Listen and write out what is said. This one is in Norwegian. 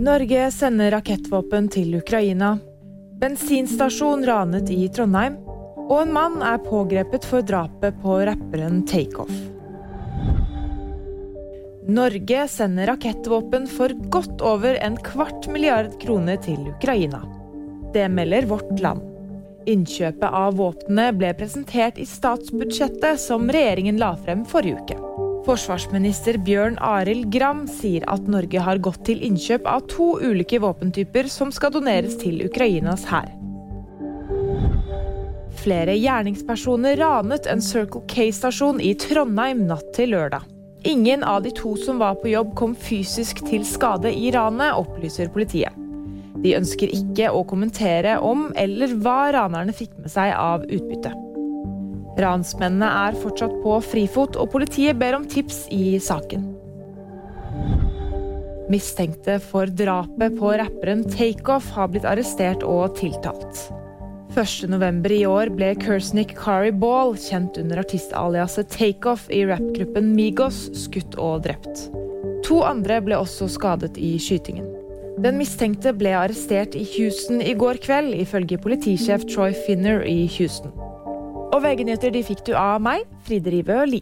Norge sender rakettvåpen til Ukraina. Bensinstasjon ranet i Trondheim. Og en mann er pågrepet for drapet på rapperen Takeoff. Norge sender rakettvåpen for godt over en kvart milliard kroner til Ukraina. Det melder Vårt Land. Innkjøpet av våpnene ble presentert i statsbudsjettet som regjeringen la frem forrige uke. Forsvarsminister Bjørn Arild Gram sier at Norge har gått til innkjøp av to ulike våpentyper som skal doneres til Ukrainas hær. Flere gjerningspersoner ranet en Circle K-stasjon i Trondheim natt til lørdag. Ingen av de to som var på jobb kom fysisk til skade i ranet, opplyser politiet. De ønsker ikke å kommentere om eller hva ranerne fikk med seg av utbytte. Ransmennene er fortsatt på frifot, og politiet ber om tips i saken. Mistenkte for drapet på rapperen Takeoff har blitt arrestert og tiltalt. 1.11. i år ble Kersnick Kari Ball, kjent under artistaliaset Takeoff i rappgruppen Migos, skutt og drept. To andre ble også skadet i skytingen. Den mistenkte ble arrestert i Houston i går kveld, ifølge politisjef Troy Finner i Houston. Og VG-nyheter de fikk du av meg, Fride Rivø Li.